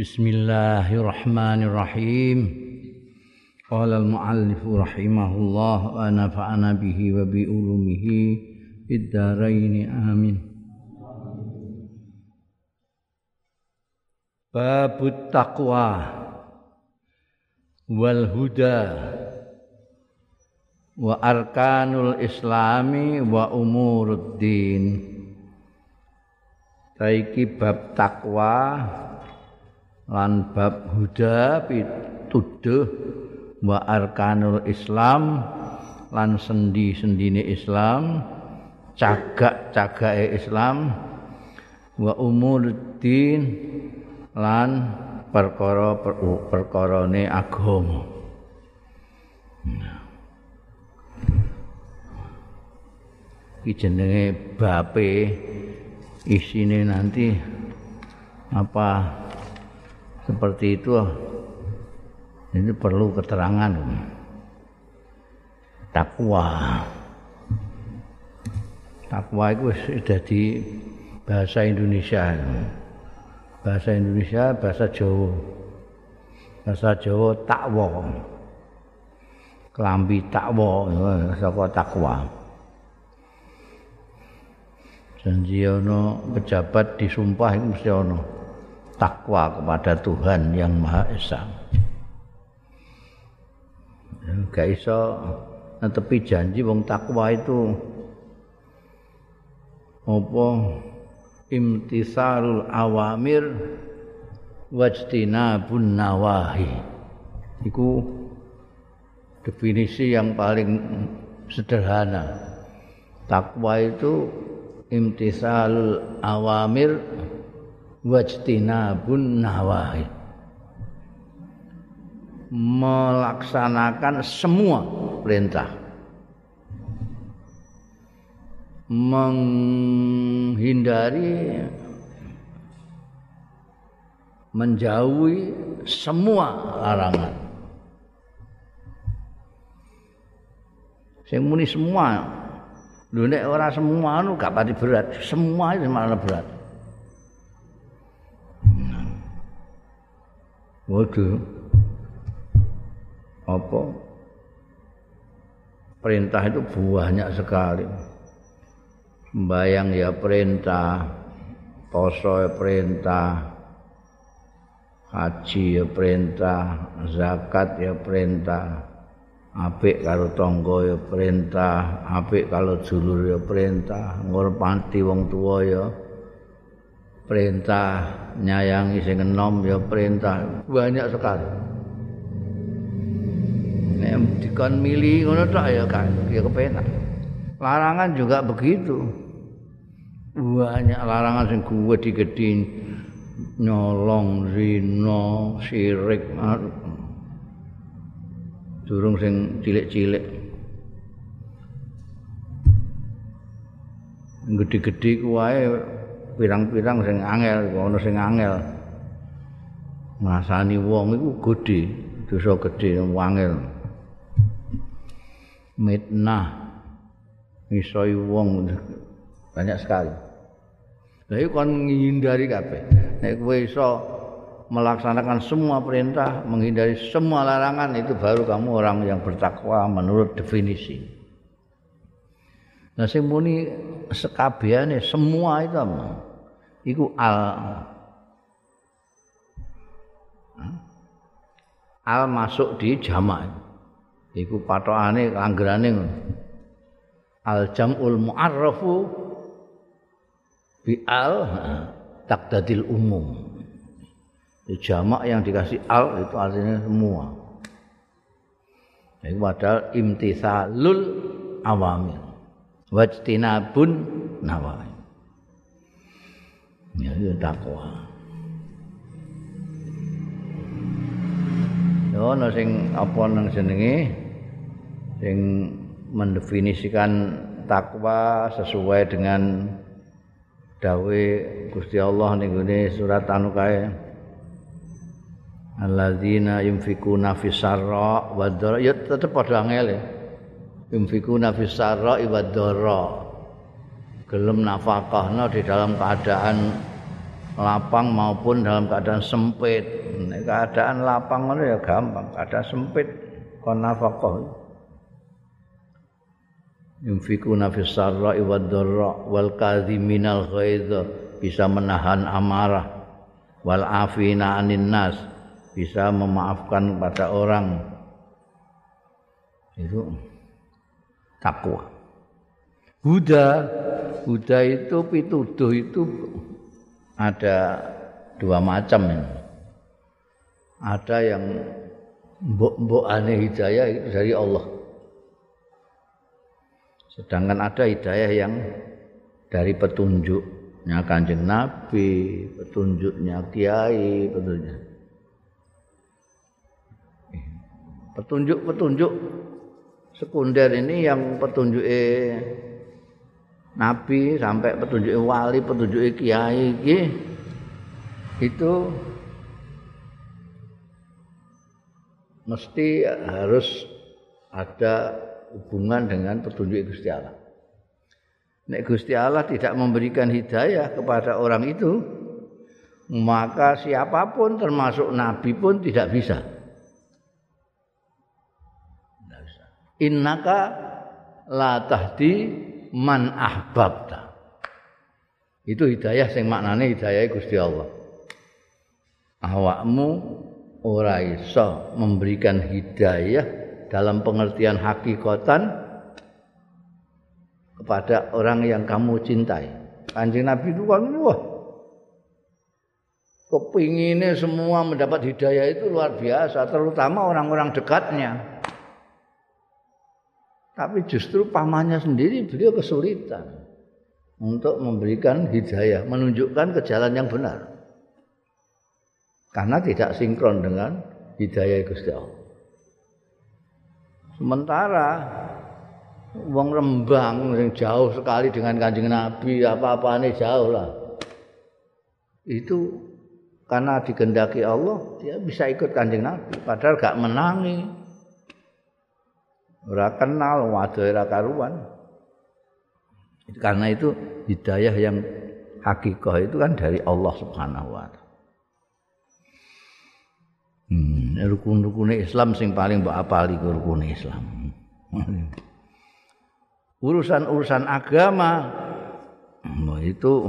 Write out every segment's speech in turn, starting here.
Bismillahirrahmanirrahim. Qala al-muallif rahimahullah wa nafa'ana bihi wa bi ulumihi fid amin. Babut taqwa wal huda wa arkanul islami wa umuruddin. Saiki bab takwa lan bab huda pituduh wa arkanul Islam lan sendi-sendine Islam cagak-cagake Islam wa umuluddin lan perkara perkarane agama. Iki jenenge bape isine nanti apa seperti itu ini perlu keterangan takwa. Takwa itu sudah di bahasa Indonesia bahasa Indonesia bahasa Jawa. Bahasa Jawa takwa kelambi takwa saka takwa. Janji ana pejabat disumpah itu mesti ana takwa kepada Tuhan yang Maha Esa. Ya, gak iso netepi janji wong takwa itu apa imtisalul awamir wajtinabun nawahi. Iku definisi yang paling sederhana. Takwa itu imtisalul awamir wajtinabun nawahi melaksanakan semua perintah. Menghindari menjauhi semua larangan. Sing muni semua. Lho nek ora semua anu gak pati berat. Semua itu malah berat Waduh. Apa? Perintah itu banyak sekali. Sembayang ya perintah, poso ya perintah, haji ya perintah, zakat ya perintah, apik karo tangga ya perintah, apik kalau dulur ya perintah, ngurmati wong tua ya perintah nyayangi sing enom ya perintah. Banyak sekali. Nek dikon milih ngono tok ya kan ya kepenak. Larangan juga begitu. Banyak larangan sing gede-gede nyolong zina syirik durung sing cilik-cilik. Gede-gede kuwae pirang-pirang sing angel ana sing angel. Ngrasani wong iku gedhe dosa gedhe angel. Mitnah. Misoi wong. Banyak sekali. Lha kon ngindari kabeh. Nek kowe iso melaksanakan semua perintah menghindari semua larangan itu baru kamu orang yang bertakwa menurut definisi. Nah sing muni sekabehane semua itu apa? Iku al. Al masuk di jamak iku patokane langgerane al jamul muarrafu bi al takdadil umum. Jamak yang dikasih al itu artinya semua. Itu padahal imtithalul awamil wajtinabun nawahi ya itu takwa ya ana sing apa nang jenenge sing mendefinisikan takwa sesuai dengan dawe Gusti Allah ning surat anu kae alladzina yunfikuna fis sarra wa dharra ya tetep padha angel ya yunfikuna fis sarra wa dharra gelem nafkahna di dalam keadaan lapang maupun dalam keadaan sempit. Keadaan lapang ngono ya gampang, keadaan sempit kon nafkah. Yunfikuna fis sarra'i wad dharra wal kadhiminal ghaidh bisa menahan amarah wal afina anin nas bisa memaafkan pada orang itu takwa Buddha Buddha itu pituduh itu ada dua macam ini. Ada yang mbok-mbok aneh hidayah itu dari Allah. Sedangkan ada hidayah yang dari petunjuknya kanjeng Nabi, petunjuknya kiai, petunjuknya. Petunjuk-petunjuk sekunder ini yang petunjuknya nabi sampai petunjuk wali, petunjuk kiai itu mesti harus ada hubungan dengan petunjuk Gusti Allah. Nek Gusti Allah tidak memberikan hidayah kepada orang itu, maka siapa pun termasuk nabi pun tidak bisa. Innaka la tahdi man ahbabta. Itu hidayah sing maknane hidayah Gusti Allah. Awakmu ora iso memberikan hidayah dalam pengertian hakikatan kepada orang yang kamu cintai. Kanjeng Nabi itu kan wah kepinginnya semua mendapat hidayah itu luar biasa, terutama orang-orang dekatnya. Tapi justru pamannya sendiri beliau kesulitan untuk memberikan hidayah, menunjukkan ke jalan yang benar. Karena tidak sinkron dengan hidayah Gusti Allah. Sementara wong Rembang yang jauh sekali dengan Kanjeng Nabi, apa ini jauh lah. Itu karena digendaki Allah, dia bisa ikut Kanjeng Nabi padahal gak menangi ora kenal wadah ora karuan karena itu hidayah yang hakikah itu kan dari Allah Subhanahu wa taala Hmm, rukun-rukun Islam sing paling mbok apali rukun Islam. Urusan-urusan agama nah itu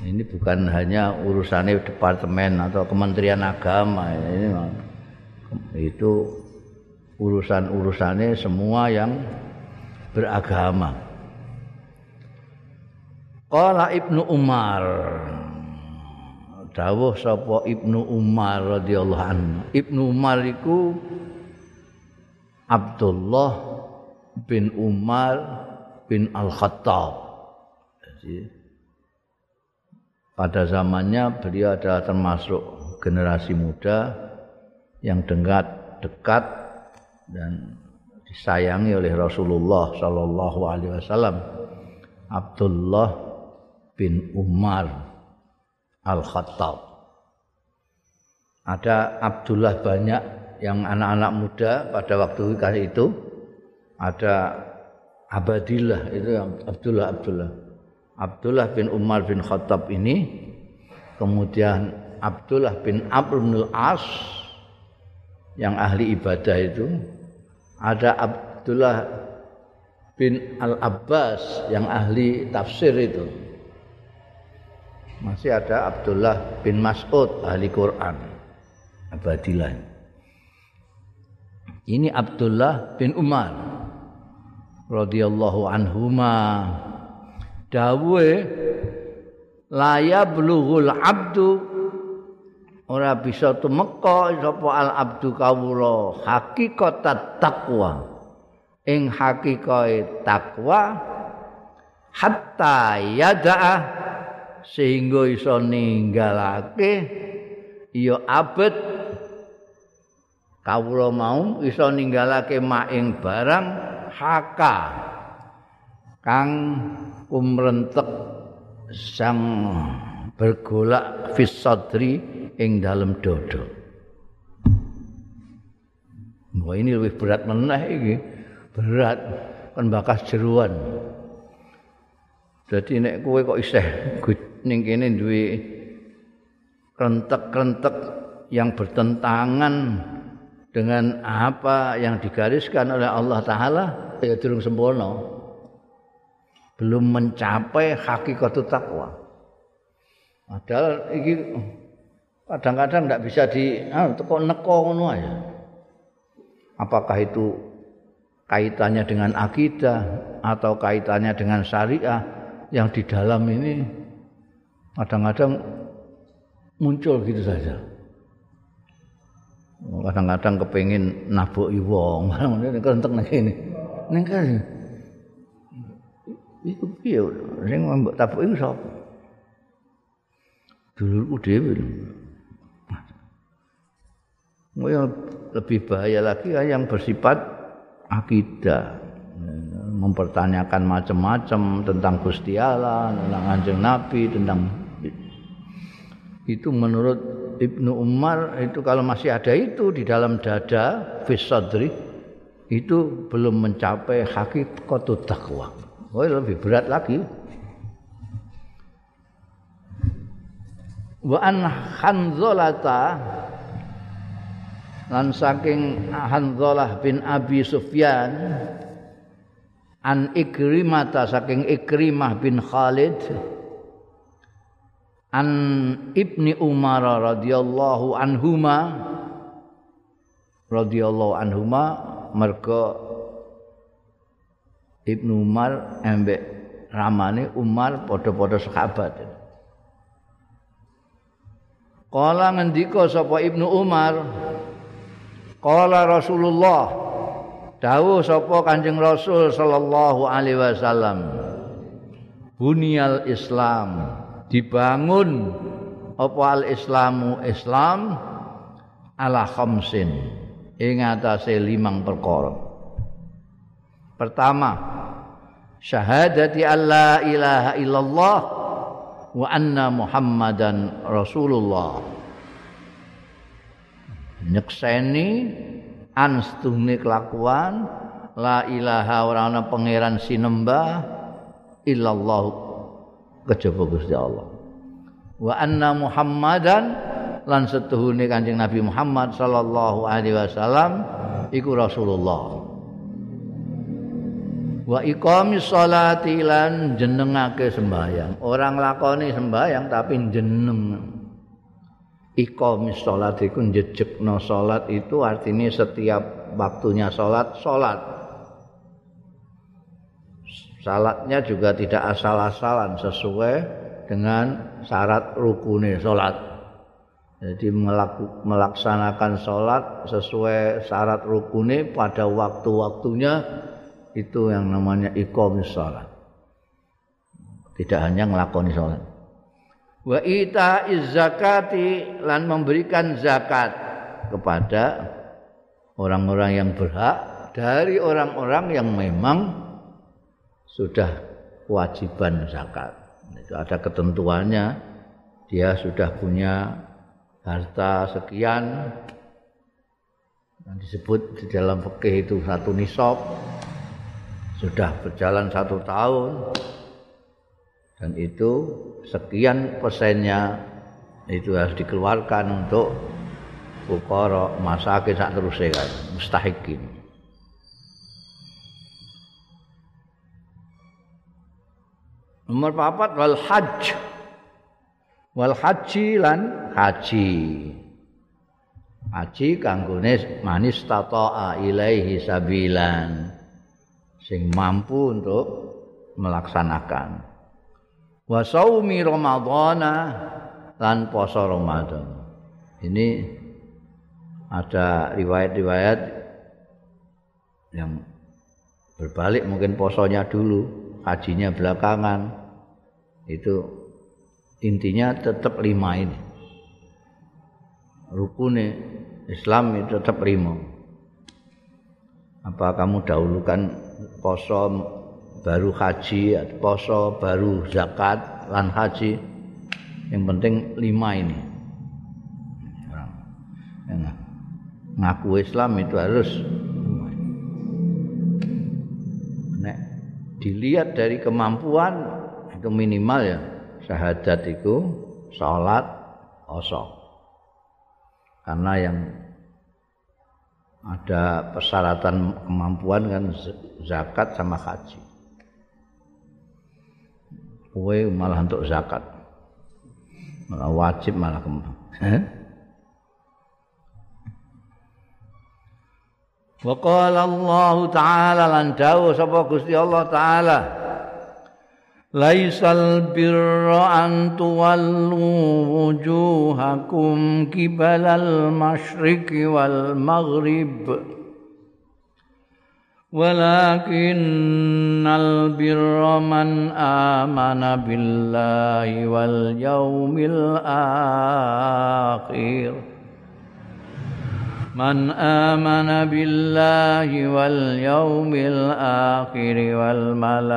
ini bukan hanya urusannya departemen atau kementerian agama ini itu urusan-urusannya semua yang beragama. Qala Ibnu Umar dawuh sapa Ibnu Umar radhiyallahu anhu. Ibnu Umar iku Abdullah bin Umar bin Al-Khattab. Jadi pada zamannya beliau adalah termasuk generasi muda yang dekat dekat dan disayangi oleh Rasulullah sallallahu alaihi wasallam Abdullah bin Umar Al-Khattab. Ada Abdullah banyak yang anak-anak muda pada waktu itu ada Abadillah itu Abdullah Abdullah. Abdullah bin Umar bin Khattab ini kemudian Abdullah bin Amr bin As yang ahli ibadah itu ada Abdullah bin Al-Abbas yang ahli tafsir itu. Masih ada Abdullah bin Mas'ud ahli Quran. Abadilah. Ini Abdullah bin Umar radhiyallahu anhuma dawuhe la yablughul abdu ora bisa tumeka sapa al abdu kawula hakikat takwa ing hakikae takwa hatta yada'a sehingga iso ninggalake ya abet. Kawula mau iso ninggalake maing barang haka. Kang kumrentek sang bergolak fis sadri ing dalam dodo. Wah ini lebih berat meneh iki. Berat kan bakas jeruan. Jadi nek kowe kok isih ning kene duwe krentek-krentek yang bertentangan dengan apa yang digariskan oleh Allah taala ya durung sempurna. Belum mencapai hakikat takwa. Padahal iki kadang-kadang tidak bisa di ah, neko ngono aja. Apakah itu kaitannya dengan akidah atau kaitannya dengan syariah yang di dalam ini kadang-kadang muncul gitu saja. Kadang-kadang kepengin nabuki wong, ngene kentek nang kene. Ning kene. Iku piye sing mbok tabuki sapa? Dulurku dhewe. Yang lebih bahaya lagi yang bersifat akidah mempertanyakan macam-macam tentang Gusti Allah, tentang Kanjeng Nabi, tentang itu menurut Ibnu Umar itu kalau masih ada itu di dalam dada fisadri itu belum mencapai hakikat takwa. Oh lebih berat lagi. Wa an Hanzalata lan saking Hanzalah bin Abi Sufyan an Ikrimah saking Ikrimah bin Khalid an ibni Umar radhiyallahu anhuma radhiyallahu anhuma mergo Ibnu Umar embek ramane Umar padha-padha sahabat. Kala ngendika sapa Ibnu Umar Kala Rasulullah. Dawuh sapa Kanjeng Rasul sallallahu alaihi wasallam. Bunyal Islam. Dibangun apa al islamu islam ala khamsin. Ing atase limang perkara. Pertama syahadati alla ilaha illallah wa anna muhammadan rasulullah nyekseni anstune kelakuan la ilaha ora ana pangeran sinembah illallah kejaba Gusti Allah. Wa anna Muhammadan lan setuhune Kanjeng Nabi Muhammad sallallahu alaihi wasallam iku Rasulullah. Wa iqamis sholati lan jenengake sembahyang. Orang lakoni sembahyang tapi jeneng. Iqamis sholat iku njejekno sholat itu artinya setiap waktunya sholat, sholat. Salatnya juga tidak asal-asalan sesuai dengan syarat rukune salat. Jadi melaksanakan salat sesuai syarat rukune pada waktu-waktunya itu yang namanya iqamis salat. Tidak hanya ngelakoni salat. Wa ita zakati lan memberikan zakat kepada orang-orang yang berhak dari orang-orang yang memang sudah kewajiban zakat. Itu ada ketentuannya. Dia sudah punya harta sekian yang disebut di dalam fikih itu satu nisab sudah berjalan satu tahun dan itu sekian persennya itu harus dikeluarkan untuk fukara masakin sak terusé kan mustahikin Nomor papat wal hajj. Wal haji lan haji. Haji kanggone manis tata'a ilaihi sabilan. Sing mampu untuk melaksanakan. Wa saumi ramadhana lan poso Ramadan. Ini ada riwayat-riwayat yang berbalik mungkin posonya dulu hajinya belakangan. Itu intinya tetap lima ini. Rukune Islam itu tetap lima. Apa kamu dahulukan poso baru haji poso baru zakat lan haji. Yang penting lima ini. Ngaku Islam itu harus dilihat dari kemampuan itu minimal ya syahadat itu salat kosong karena yang ada persyaratan kemampuan kan zakat sama haji. Kue malah untuk zakat. Malah wajib malah kemampuan. Wa qala Allah taala lan dawuh sapa Gusti Allah taala Laisal birra an tuwallu wujuhakum kibalal masyriqi wal maghrib Walakinnal birra man amana billahi wal yawmil akhir من آمن بالله واليوم الآخر والملائكة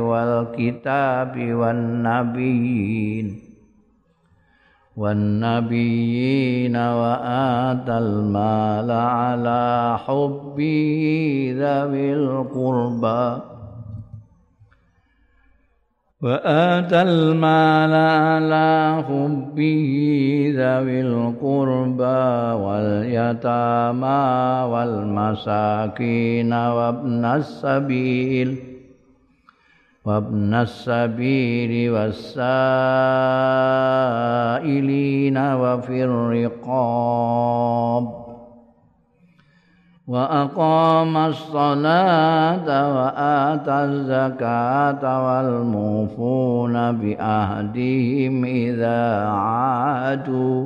والكتاب والنبيين والنبيين وآتى المال على حبه ذوي القربى. وآتى المال على حبه ذوي القربى واليتامى والمساكين وابن السبيل. وابن السبيل والسائلين وفي الرقاب وأقام الصلاة وآتى الزكاة والموفون بأهدهم إذا عادوا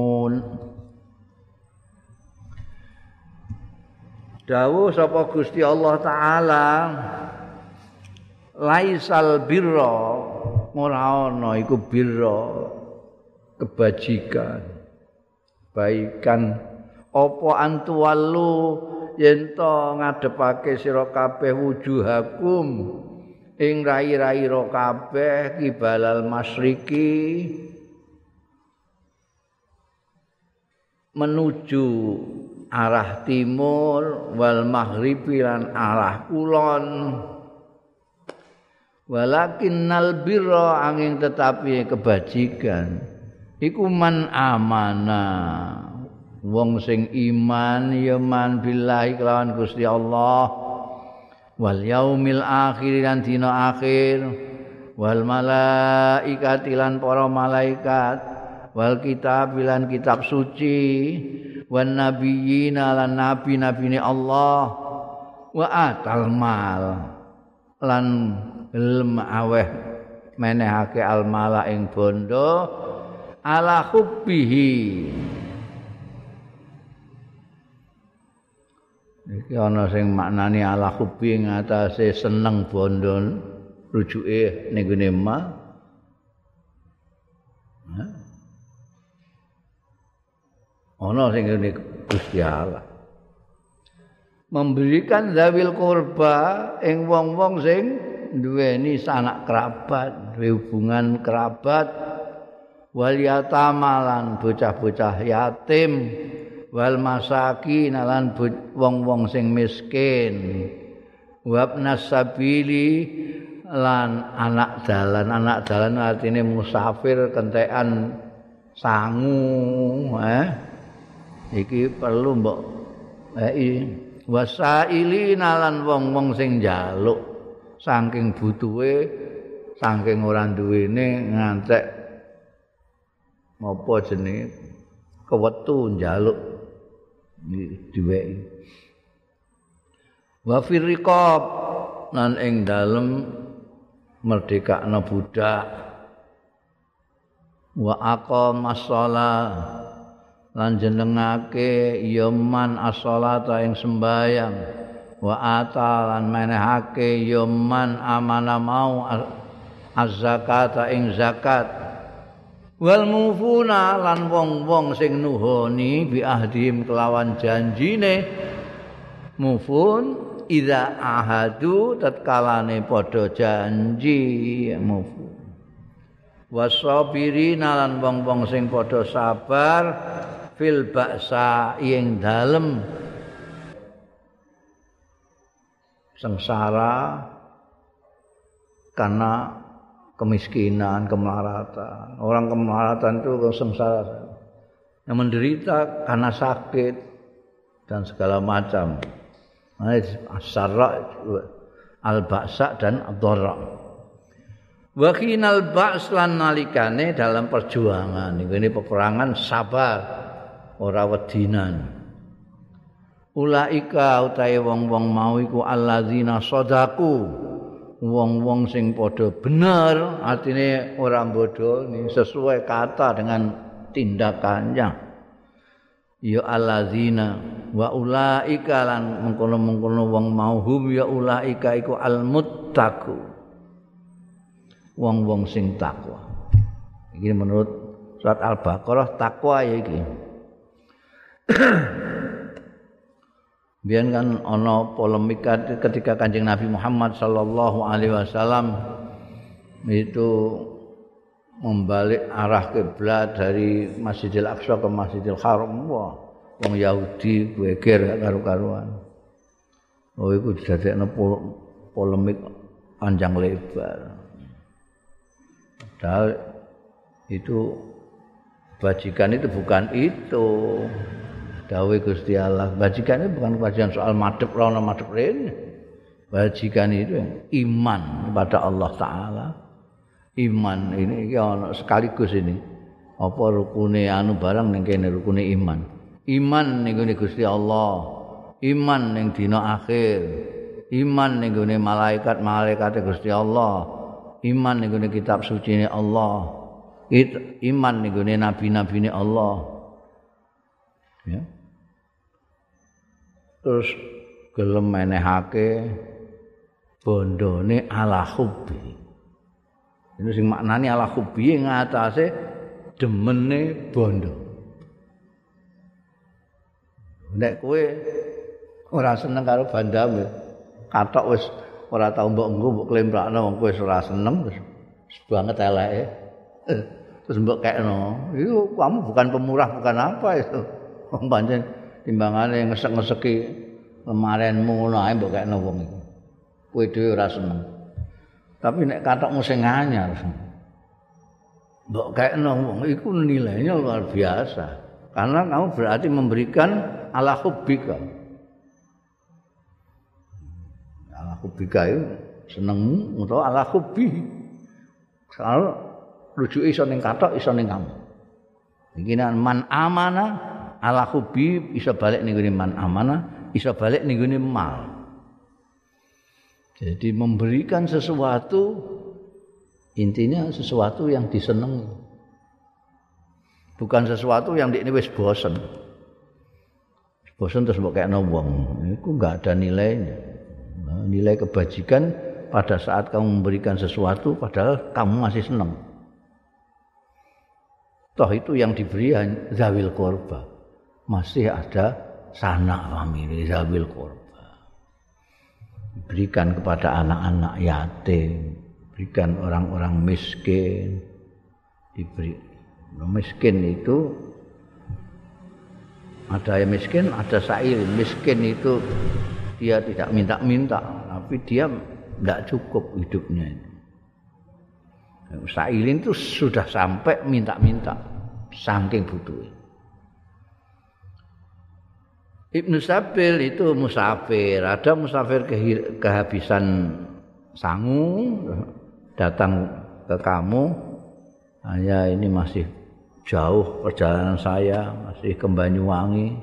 Dawuh sapa Gusti Allah taala laisal birra. Ora ana iku birra kebajikan baikan apa antuwalu yen to ngadepake sira kabeh wujuhakum ing rai-rai ro kabeh kibalal masriki menuju arah timur wal maghribi lan arah kulon. Walakin nal birra angin tetapi kebajikan. Iku man amanah wong sing iman ya man billahi kelawan Gusti Allah. Wal yaumil akhir dan dina akhir. Wal malaikati lan para malaikat. Wal kitab lan kitab suci wan nabiyina lan nabi-nabine Allah. Wa atal mal. Lan gelem aweh menehake al mala ing bondo. Ala hubbihi. Iki ana sing maknani ala hubbi ngatasé seneng bondo rujuke ning gone ma. Ana sing ngene Gusti Allah. Memberikan zawil kurba ing wong-wong sing duweni sanak kerabat, duwe hubungan kerabat wal yatamalan bocah-bocah yatim. wal masakin lan wong-wong sing miskin wabnas sabili lan anak dalan anak dalan artine musafir kentekan sangu eh iki perlu mbok eh wasailina lan wong-wong sing njaluk saking butuhe saking ora duwene ngantek apa jenenge kewetu njaluk. Diweki. Wa firriqab lan ing dalem merdekakna budak. Wa aqamas shalah lan jenengake ya man as-shalata ing sembayang wa ata lan menehake ya man amana mau az-zakata ing zakat. Wal mufuna lan wong-wong sing nuhoni bi ahdim kelawan janjine. Mufun ida ahadu tatkalane padha janji. Mufun. Wasabirina lan wong-wong sing padha sabar fil baksa ing dalem sengsara karena kemiskinan, kemelaratan. Orang kemelaratan itu sengsara. Yang menderita karena sakit dan segala macam. Nah, Asara al-ba'sa dan ad-dharra. Wa kinal ba's lan nalikane dalam perjuangan. Ini peperangan sabar ora wedinan. Ulaika utahe wong-wong mau iku alladzina sadaku. wong-wong sing padha bener artine ora bodho sesuai kata dengan tindakannya ya allazina wa ulaika lan mengkono-mengkono wong mauhum ya ulaika iku almuttaqu wong-wong sing takwa iki menurut surat al-baqarah takwa ya iki Biar kan ono polemik ketika kanjeng Nabi Muhammad Sallallahu Alaihi Wasallam itu membalik arah kiblat dari Masjidil Aqsa ke Masjidil Haram. Wah, wong Yahudi geger karu-karuan. Oh, itu dijadikan polemik panjang lebar. Padahal itu bajikan itu bukan itu. Dawe Gusti Allah. Bajikan itu bukan kewajiban soal madep rono madep rene. Bajikan itu iman kepada Allah Taala. Iman ini ya sekaligus ini. Apa rukune anu barang ning kene rukune iman. Iman ning Gusti Allah. Iman ning dina akhir. Iman ning malaikat-malaikat Gusti Allah. Iman ning kitab suci Allah. It, iman ning nabi-nabi Allah. Ya. Terus gelem menehake bondone ala hubbi. Ini sing maknane ala hubbi ngatasé demene bondo. Nek kowe ora seneng karo bandamu, katok wis ora tau mbok engko mbok klemprakno wong kowe ora seneng wis banget eleke. Terus mbok kekno, itu kamu bukan pemurah bukan apa itu. Wong pancen timbangane ngesek-ngeseki lemarenmu ngono ae mbok kene wong iku. Kowe dhewe ora seneng. Tapi nek katokmu sing anyar. Mbok kene wong iku nilainya luar biasa. Karena kamu berarti memberikan ala hubbika. Ala hubbika itu senengmu atau ala hubbi. Soal rujuk iso ning katok iso ning kamu. Iki man amana ala hubi bisa balik ning man amanah, bisa balik ning mal. Jadi memberikan sesuatu intinya sesuatu yang disenangi. Bukan sesuatu yang ini wis bosen. Bosen terus mbok kayakno wong. Iku enggak ada nilainya. Nah, nilai kebajikan pada saat kamu memberikan sesuatu padahal kamu masih senang. Toh itu yang diberi zawil korba. Masih ada sanak famili zawil korba. Berikan kepada anak-anak yatim, berikan orang-orang miskin, diberi. Miskin itu ada yang miskin, ada sair. Miskin itu dia tidak minta-minta, tapi dia tidak cukup hidupnya ini. Sairin itu sudah sampai minta-minta, saking butuhnya. Ibnu Sabil itu musafir, ada musafir kehabisan sangu datang ke kamu. Hanya ini masih jauh perjalanan saya, masih ke Banyuwangi.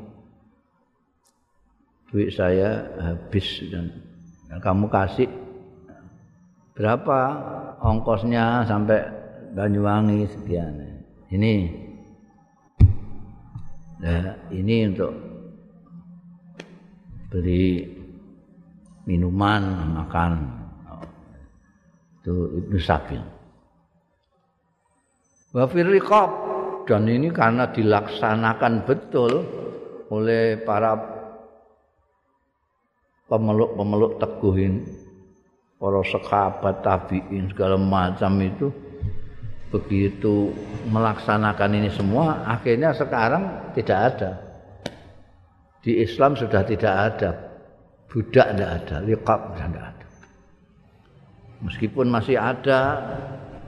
Duit saya habis dan, kamu kasih berapa ongkosnya sampai Banyuwangi sekian. Ini Nah, ini untuk beli minuman makan. Itu Ibnu Sabil. Wa dan ini karena dilaksanakan betul oleh para pemeluk-pemeluk teguhin para sahabat tabi'in segala macam itu begitu melaksanakan ini semua akhirnya sekarang tidak ada di Islam sudah tidak ada. Budak tidak ada liqab tidak ada. Meskipun masih ada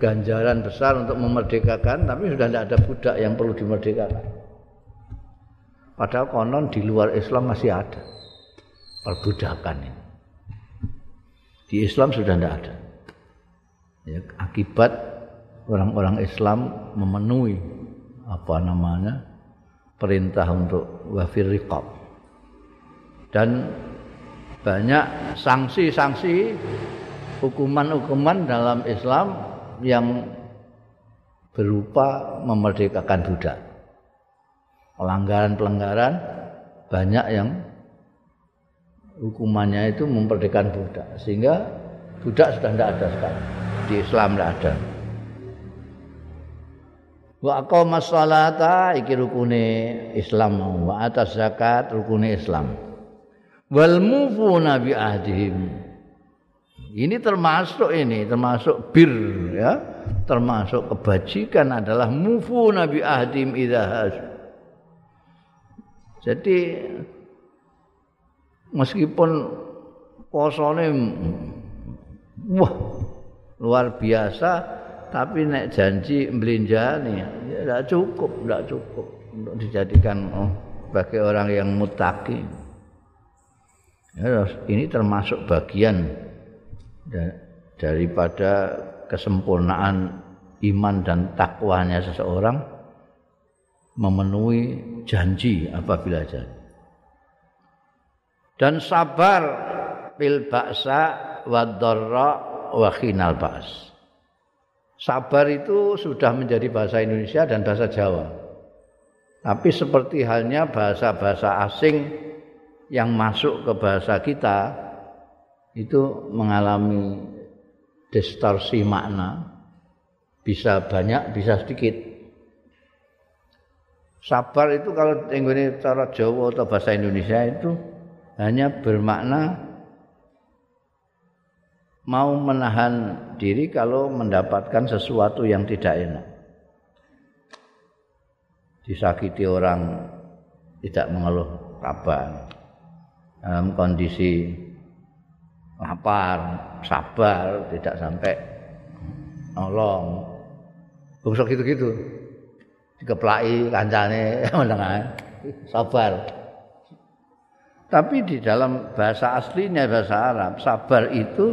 ganjaran besar untuk memerdekakan tapi sudah tidak ada budak yang perlu dimerdekakan. Padahal konon di luar Islam masih ada perbudakan ini. Di Islam sudah tidak ada. Ya, akibat orang-orang Islam memenuhi apa namanya perintah untuk wafir riqab dan banyak sanksi-sanksi hukuman-hukuman dalam Islam yang berupa memerdekakan budak. Pelanggaran-pelanggaran banyak yang hukumannya itu memerdekakan budak. Sehingga budak sudah tidak ada sekarang. Di Islam tidak ada. Wa aqama sholata iki rukune Islam wa atas zakat rukune Islam. Wal mufuna bi ahdihim ini termasuk ini, termasuk bir ya, termasuk kebajikan adalah mufu nabi ahdim idahas. Jadi meskipun posone wah luar biasa tapi nek janji melinjani ya tidak cukup, tidak cukup untuk dijadikan oh, sebagai orang yang mutaki. Ya, ini termasuk bagian daripada kesempurnaan iman dan takwanya seseorang memenuhi janji apabila janji. Dan sabar bil ba'sa wa dharra wa khinal ba's. Sabar itu sudah menjadi bahasa Indonesia dan bahasa Jawa. Tapi seperti halnya bahasa-bahasa asing yang masuk ke bahasa kita, itu mengalami distorsi makna. Bisa banyak bisa sedikit. Sabar itu kalau ini cara Jawa atau bahasa Indonesia itu hanya bermakna mau menahan diri kalau mendapatkan sesuatu yang tidak enak. Disakiti orang tidak mengeluh kabar dalam kondisi lapar, sabar, tidak sampai nolong. Bungsu gitu-gitu. Dikeplai kancane menengah. Sabar. Tapi di dalam bahasa aslinya bahasa Arab, sabar itu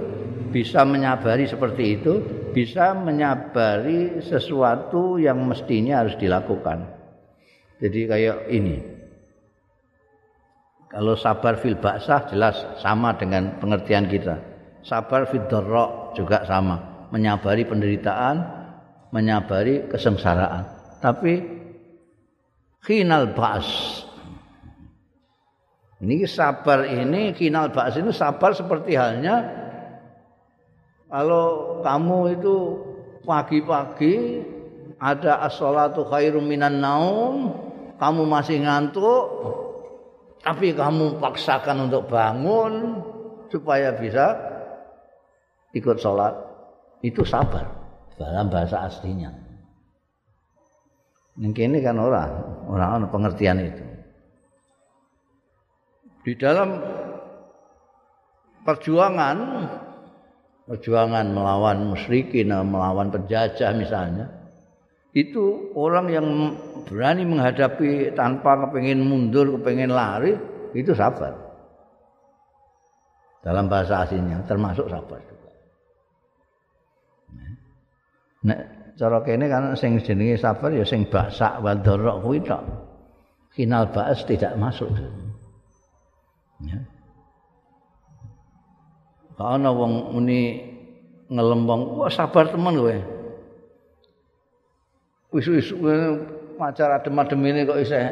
bisa menyabari seperti itu, bisa menyabari sesuatu yang mestinya harus dilakukan. Jadi kayak ini. Kalau sabar fil baksah jelas sama dengan pengertian kita. Sabar fil dharra juga sama, menyabari penderitaan, menyabari kesengsaraan. Tapi kinal bas. Ini sabar ini kinal bas ini sabar seperti halnya kalau kamu itu pagi-pagi ada as-salatu khairum minan naum, kamu masih ngantuk, tapi kamu paksakan untuk bangun supaya bisa ikut sholat itu sabar. Dalam bahasa aslinya. Mungkin ini kan orang orang pengertian itu. Di dalam perjuangan perjuangan melawan musyrikin melawan penjajah misalnya itu orang yang berani menghadapi tanpa kepingin mundur, kepingin lari, itu sabar. Dalam bahasa aslinya termasuk sabar juga. Nek cara kene kan sing jenenge sabar ya sing baksa wa dharra kuwi tok. Kinal ba'as tidak masuk. Ya. Kalau wong muni ngelembong, wah sabar teman kowe. Wis-wis macar adem-adem ini kok isih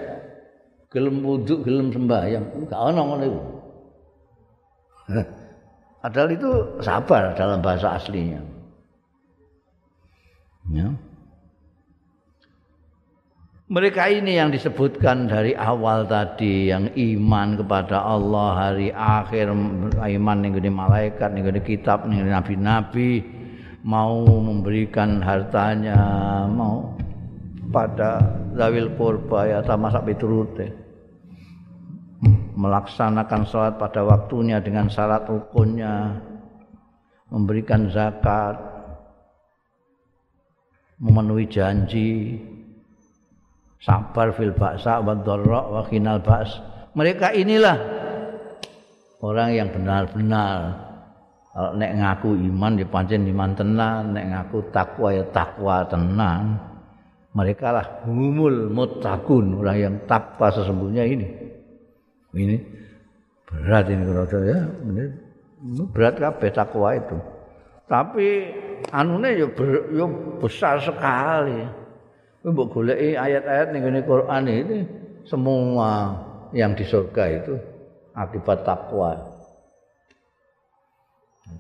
gelem wudhu, gelem sembahyang. Enggak ono ngono iku. Padahal itu sabar dalam bahasa aslinya. Ya. mereka ini yang disebutkan dari awal tadi yang iman kepada Allah hari akhir iman ning malaikat ning kitab ning nabi-nabi mau memberikan hartanya mau pada zawil kurba ya masa piturute. Melaksanakan sholat pada waktunya dengan syarat rukunnya memberikan zakat memenuhi janji sabar fil ba'sa wa dharra wa khinal ba's mereka inilah orang yang benar-benar. Kalau nek ngaku iman ya pancen iman tenan nek ngaku takwa ya takwa tenan mereka lah humul muttaqun orang yang takwa sesungguhnya ini ini berat ini kalau ya ini berat kabeh takwa itu tapi anune ya, ya besar sekali mbok goleki ayat-ayat ning Quran ini semua yang di surga itu akibat takwa.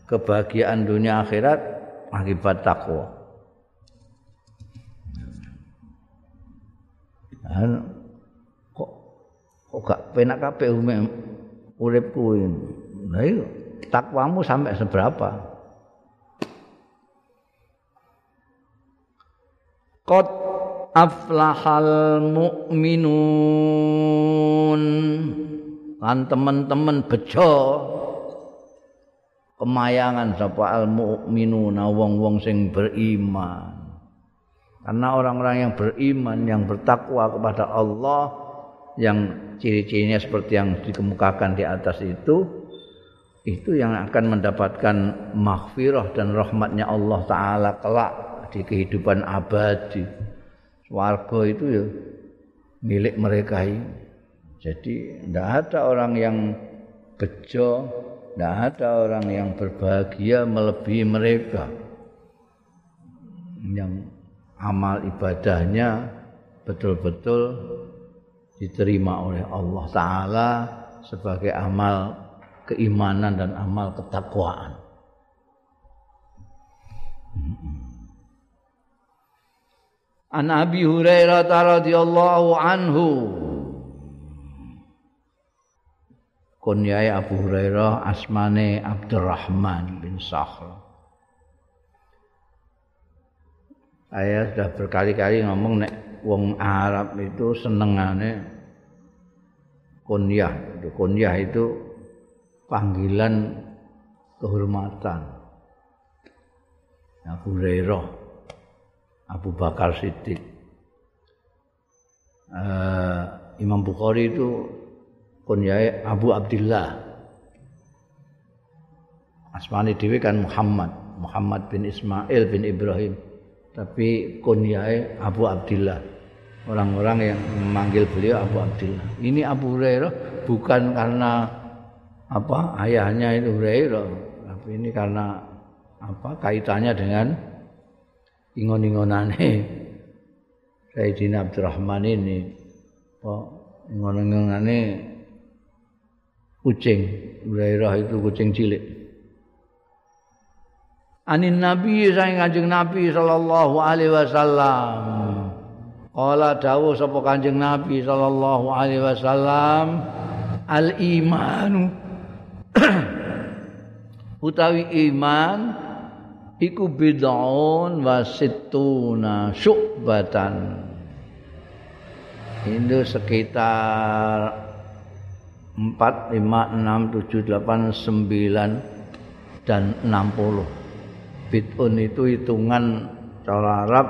Kebahagiaan dunia akhirat akibat takwa. Kok kok gak penak kabeh uripku ini. Nah, takwamu sampai seberapa? Kot aflahal mu'minun lan teman-teman bejo kemayangan sapa al mu'minuna wong-wong sing beriman karena orang-orang yang beriman yang bertakwa kepada Allah yang ciri-cirinya seperti yang dikemukakan di atas itu itu yang akan mendapatkan maghfirah dan rahmatnya Allah taala kelak di kehidupan abadi warga itu ya milik mereka ini. Jadi tidak ada orang yang bejo, tidak ada orang yang berbahagia melebihi mereka. Yang amal ibadahnya betul-betul diterima oleh Allah Ta'ala sebagai amal keimanan dan amal ketakwaan. An Abi Hurairah radhiyallahu anhu Kunyai Abu Hurairah asmane Abdurrahman bin Sakhr Saya sudah berkali-kali ngomong nek wong Arab itu senengane kunyah. Kunyah itu panggilan kehormatan. Abu Hurairah Abu Bakar Siddiq. Uh, Imam Bukhari itu kunyai Abu Abdullah. Asmani dewi kan Muhammad, Muhammad bin Ismail bin Ibrahim. Tapi kunyai Abu Abdullah. Orang-orang yang memanggil beliau Abu Abdullah. Ini Abu Hurairah bukan karena apa ayahnya itu Hurairah, tapi ini karena apa kaitannya dengan ingon-ingonane Sayyidina Abdurrahman ini kok ingon-ingonane kucing Hurairah itu kucing cilik Anin Nabi sang Kanjeng Nabi sallallahu alaihi wasallam. Kala dawuh sapa Kanjeng Nabi sallallahu alaihi wasallam al imanu. Utawi iman iku bid'un wa sittuna syu'batan. Itu sekitar 4, 5, 6, 7, 8, 9 dan 60 bid'un itu hitungan cara Arab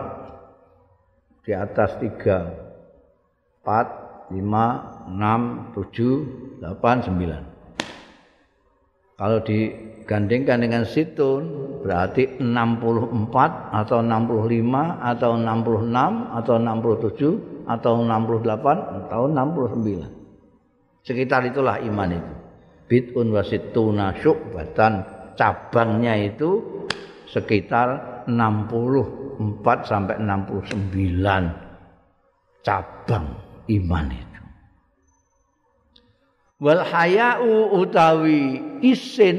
di atas 3 4, 5, 6, 7, 8, 9 kalau di digandingkan dengan situn berarti 64 atau 65 atau 66 atau 67 atau 68 atau 69 sekitar itulah iman itu. Bid'un wasituna syu'batan. Cabangnya itu sekitar 64 sampai 69 cabang iman itu wal haya'u utawi isin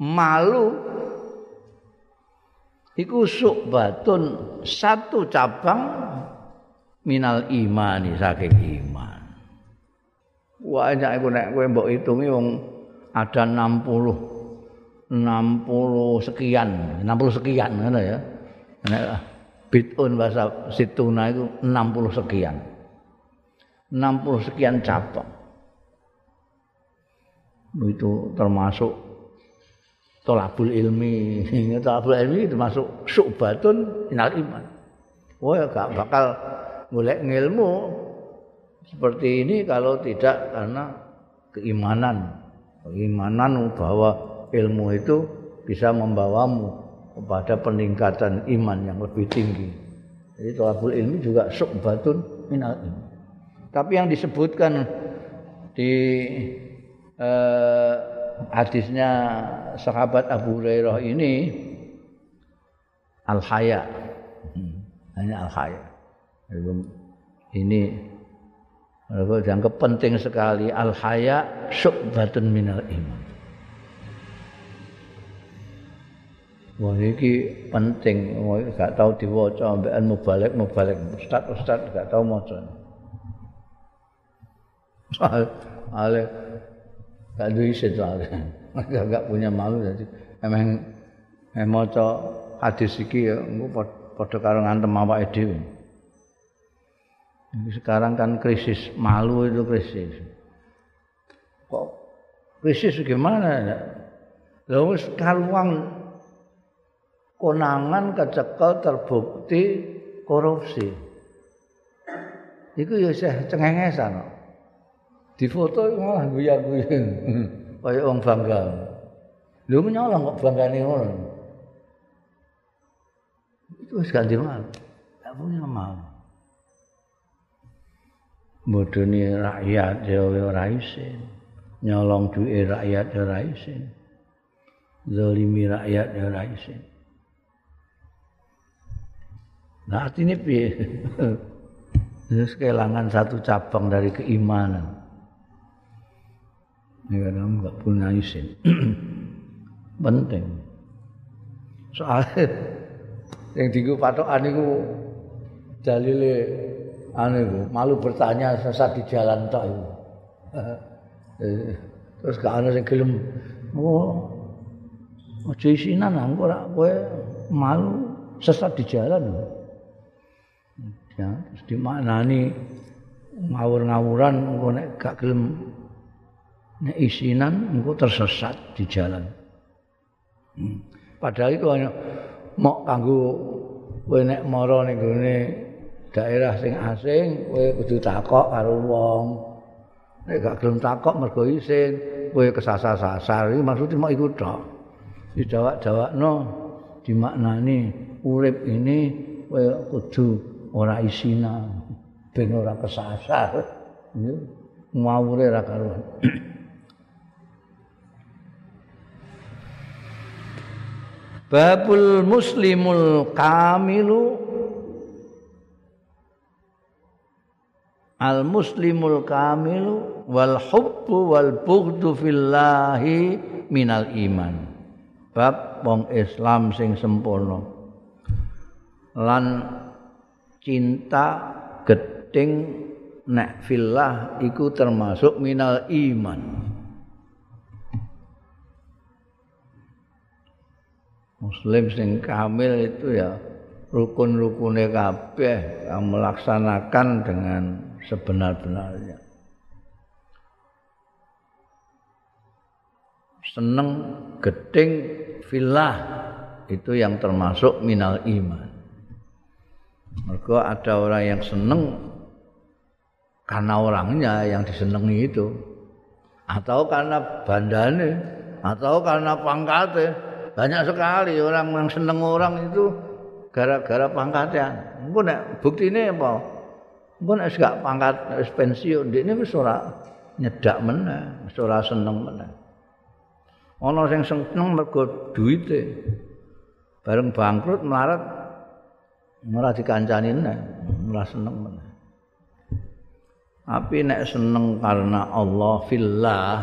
malu iku subatun satu cabang minal imani saking iman. Banyak iku nek kowe mbok hitungi wong ada 60 60 sekian, 60 sekian ngono ya. Nek bid'un bahasa situna itu 60 sekian. 60 sekian cabang. Itu termasuk tolabul ilmi. tolabul ilmi termasuk syubatun minal iman. Wah, oh, gak bakal golek ngilmu seperti ini kalau tidak karena keimanan. Keimanan bahwa ilmu itu bisa membawamu kepada peningkatan iman yang lebih tinggi. Jadi tolabul ilmi juga syubatun minal iman. Tapi yang disebutkan di eh, hadisnya sahabat Abu Hurairah ini al-haya. Hmm, hanya al-haya. Ini dianggap penting sekali al-haya syubatun minal iman. Wah ini penting, wah gak tahu diwaca ambekan balik mubalek ustaz ustaz gak tahu maca. Soal ale gak duwe isin soalnya. Gak, punya malu jadi emang emang maca hadis iki ya engko padha karo ngantem awake dhewe. Sekarang kan krisis malu itu krisis. Kok krisis gimana? Lalu sekarang konangan kecekel terbukti korupsi. Iku ya saya cengengesan. Di foto malah guyar-guyar. Kayak orang bangga. Lu menyolong kok bangga nih orang. Itu ganti malu. Gak punya malu. bodoni rakyat ya ora isin nyolong duit rakyat ya ora isin zalimi rakyat ya ora isin nah artinya piye terus kehilangan satu cabang dari keimanan ini karena enggak punya isin penting soalnya yang tinggu patokan itu dalilnya anu itu, malu bertanya sesat di jalan tok itu. Terus gak ana sing gelem oh isinan engko ora kowe malu sesat di jalan. Ya, terus dimaknani ngawur-ngawuran engko nek gak gelem nek isinan engko tersesat di jalan. Hmm. Padahal itu hanya mau kanggo kowe nek mara ning gone daerah sing asing kowe kudu takok karo wong nek gak gelem takok mergo isin kowe kesasar-sasar iki maksudnya mau ikut tok dijawab-jawabno dimaknani urip ini kowe kudu ora isina ben ora kesasar. Ngawure ra karuan. Babul muslimul kamilu. Al muslimul kamilu wal hubbu wal bughdu fillahi minal iman. Bab wong islam sing sempurna. Lan cinta gedeng nek fillah iku termasuk minal iman muslim sing kamil itu ya rukun-rukune kabeh melaksanakan dengan sebenar-benarnya. Seneng gedeng filah itu yang termasuk minal iman. Mereka ada orang yang seneng karena orangnya yang disenangi itu atau karena bandane atau karena pangkatnya banyak sekali orang yang seneng orang itu gara-gara pangkatnya. Engko nek buktine apa? Mbon wis gak pangkat wis pensiun, ndekne wis ora nyedak meneh, wis ora seneng meneh. Ana sing seneng mergo duwite. Bareng bangkrut melarat ora dikancani meneh, ora seneng meneh. Tapi nek seneng karena Allah fillah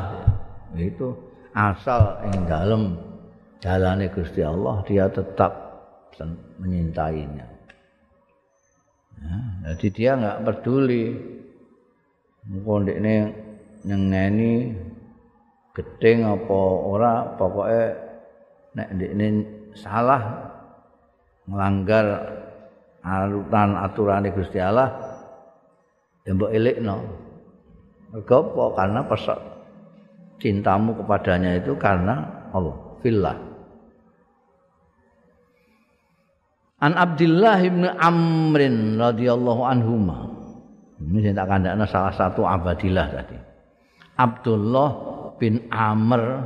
itu asal ing dalem jalane Gusti Allah dia tetap menyintainya. jadi dia nggak peduli mungkin ini nyengeni gedeng apa ora pokoknya nek ini salah melanggar aturan aturan Gusti Allah ya mbok elekno mergo karena pesok cintamu kepadanya itu karena Allah fillah An Abdullah bin Amrin radhiyallahu anhuma. Ini saya tak kandakna salah satu abadillah tadi. Abdullah bin Amr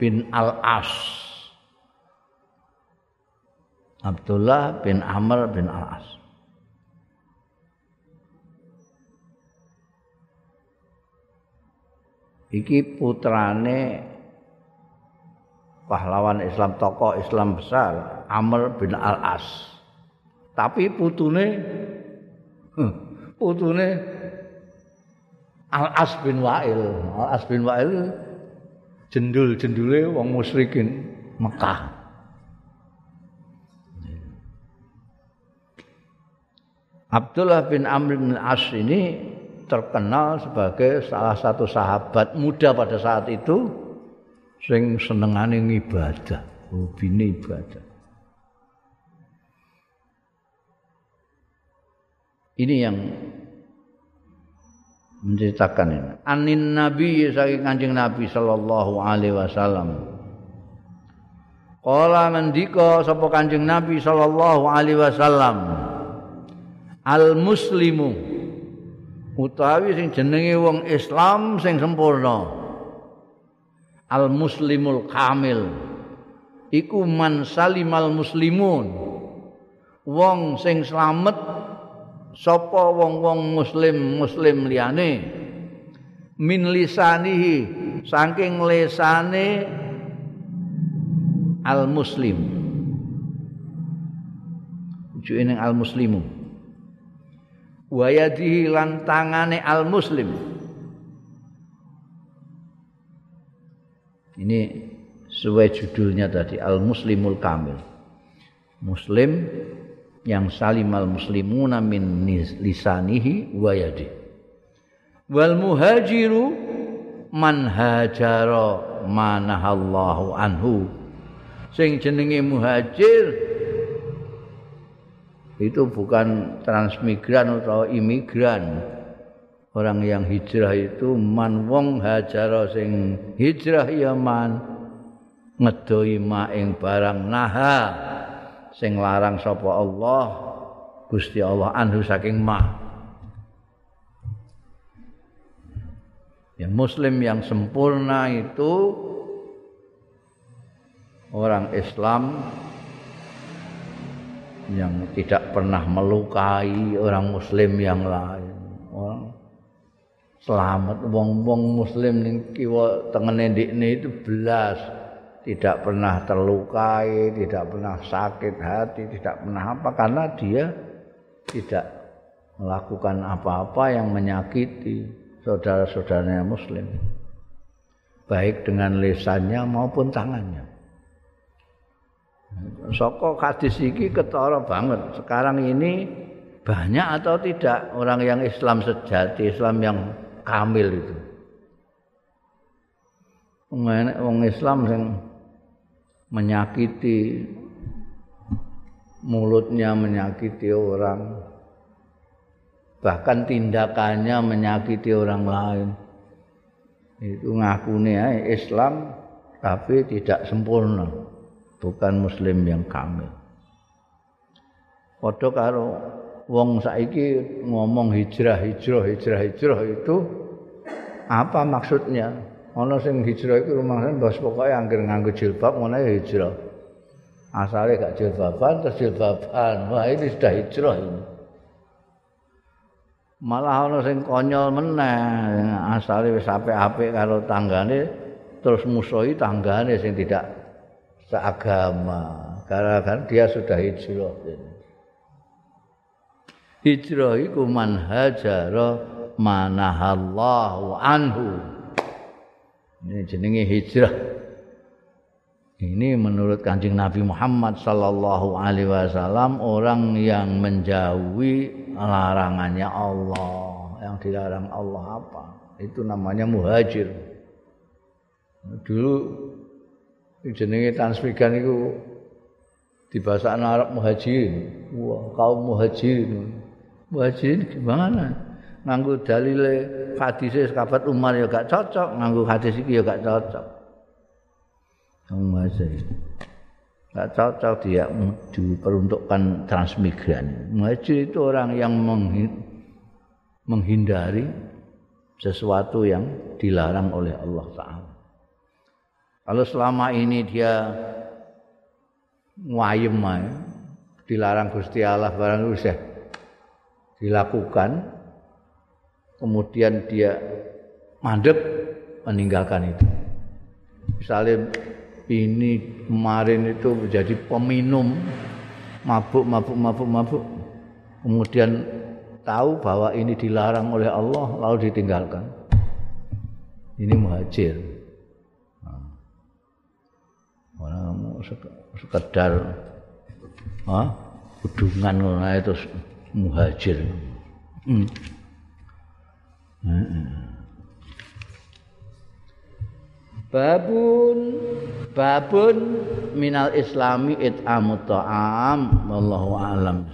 bin Al-As. Abdullah bin Amr bin Al-As. Iki putrane pahlawan Islam tokoh Islam besar Amr bin Al-As. tapi putune putune Al As bin Wa'il Al As bin Wa'il jendul-jendule wong musyrikin Mekah Abdullah bin Amr bin As ini terkenal sebagai salah satu sahabat muda pada saat itu sing senengane ibadah, hobine ibadah. Ini yang menceritakan ini. Anin Nabi saking Kanjeng Nabi sallallahu alaihi wasallam. Kala ngendika sapa Kanjeng Nabi sallallahu alaihi wasallam. Al muslimu utawi sing jenenge wong Islam sing sempurna. Al muslimul kamil. Iku man salimal muslimun. Wong sing slamet sapa wong-wong muslim muslim liyane. Min lisanihi saking lesane al muslim ujune ning al muslimu wa yadihi lan tangane al muslim ini sesuai judulnya tadi al muslimul kamil. Muslim yang salimal muslimuna min lisanihi wa yadi wal muhajiru man hajara manahallahu anhu. Sing jenenge muhajir itu bukan transmigran atau imigran. Orang yang hijrah itu man wong hajara sing hijrah ya man ngedoi ma ing barang naha sing larang sapa Allah Gusti Allah anhu saking ma yang muslim yang sempurna itu orang Islam yang tidak pernah melukai orang muslim yang lain orang selamat wong-wong muslim ning kiwa tengene ndikne itu belas tidak pernah terlukai, tidak pernah sakit hati, tidak pernah apa karena dia tidak melakukan apa-apa yang menyakiti saudara-saudaranya muslim. Baik dengan lisannya maupun tangannya. Soko hadis iki ketara banget. Sekarang ini banyak atau tidak orang yang Islam sejati, Islam yang kamil itu. Wong Islam yang menyakiti mulutnya menyakiti orang bahkan tindakannya menyakiti orang lain itu ngakune ya Islam tapi tidak sempurna bukan muslim yang kamil padha karo wong saiki ngomong hijrah hijrah hijrah hijrah itu apa maksudnya ana sing hijrah iku rumangsane bos pokoke anggere nganggo jilbab ngono hijrah. Asale gak jilbaban terus jilbaban. Wah ini sudah hijrah ini. Malah ana sing konyol meneh, asale wis apik-apik karo tanggane terus musuhi tanggane sing tidak seagama. Karena kan dia sudah hijrah. Hijrah iku man hajara manahallahu anhu. Ini jenenge hijrah. Ini menurut Kanjeng Nabi Muhammad sallallahu alaihi wasallam orang yang menjauhi larangannya Allah, yang dilarang Allah apa? Itu namanya muhajir. Dulu jenenge transmigan itu di bahasa Arab muhajirin. Wah, kaum muhajirin. Muhajirin gimana? Nganggo dalile hadis sahabat Umar ya gak cocok, nganggo hadis iki ya gak cocok. Yang muhajir. Gak cocok dia diperuntukkan transmigran. Muhajir itu orang yang menghindari sesuatu yang dilarang oleh Allah Ta'ala. Kalau selama ini dia ngayem dilarang Gusti Allah barang itu dilakukan kemudian dia mandek meninggalkan itu. Misalnya ini kemarin itu menjadi peminum mabuk mabuk mabuk mabuk. Kemudian tahu bahwa ini dilarang oleh Allah lalu ditinggalkan. Ini muhajir orang sekedar ah hudungan itu muhajir hmm. Hmm. babun babun minal islami it'amut ta'am wallahu alam